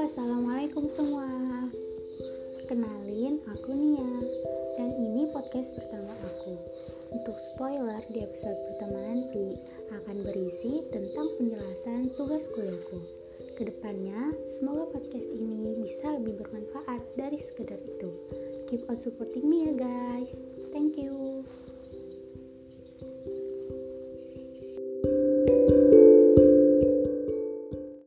assalamualaikum semua. Kenalin, aku Nia, dan ini podcast pertama aku. Untuk spoiler di episode pertama nanti akan berisi tentang penjelasan tugas kuliahku. Ke depannya, semoga podcast ini bisa lebih bermanfaat dari sekedar itu. Keep on supporting me ya guys.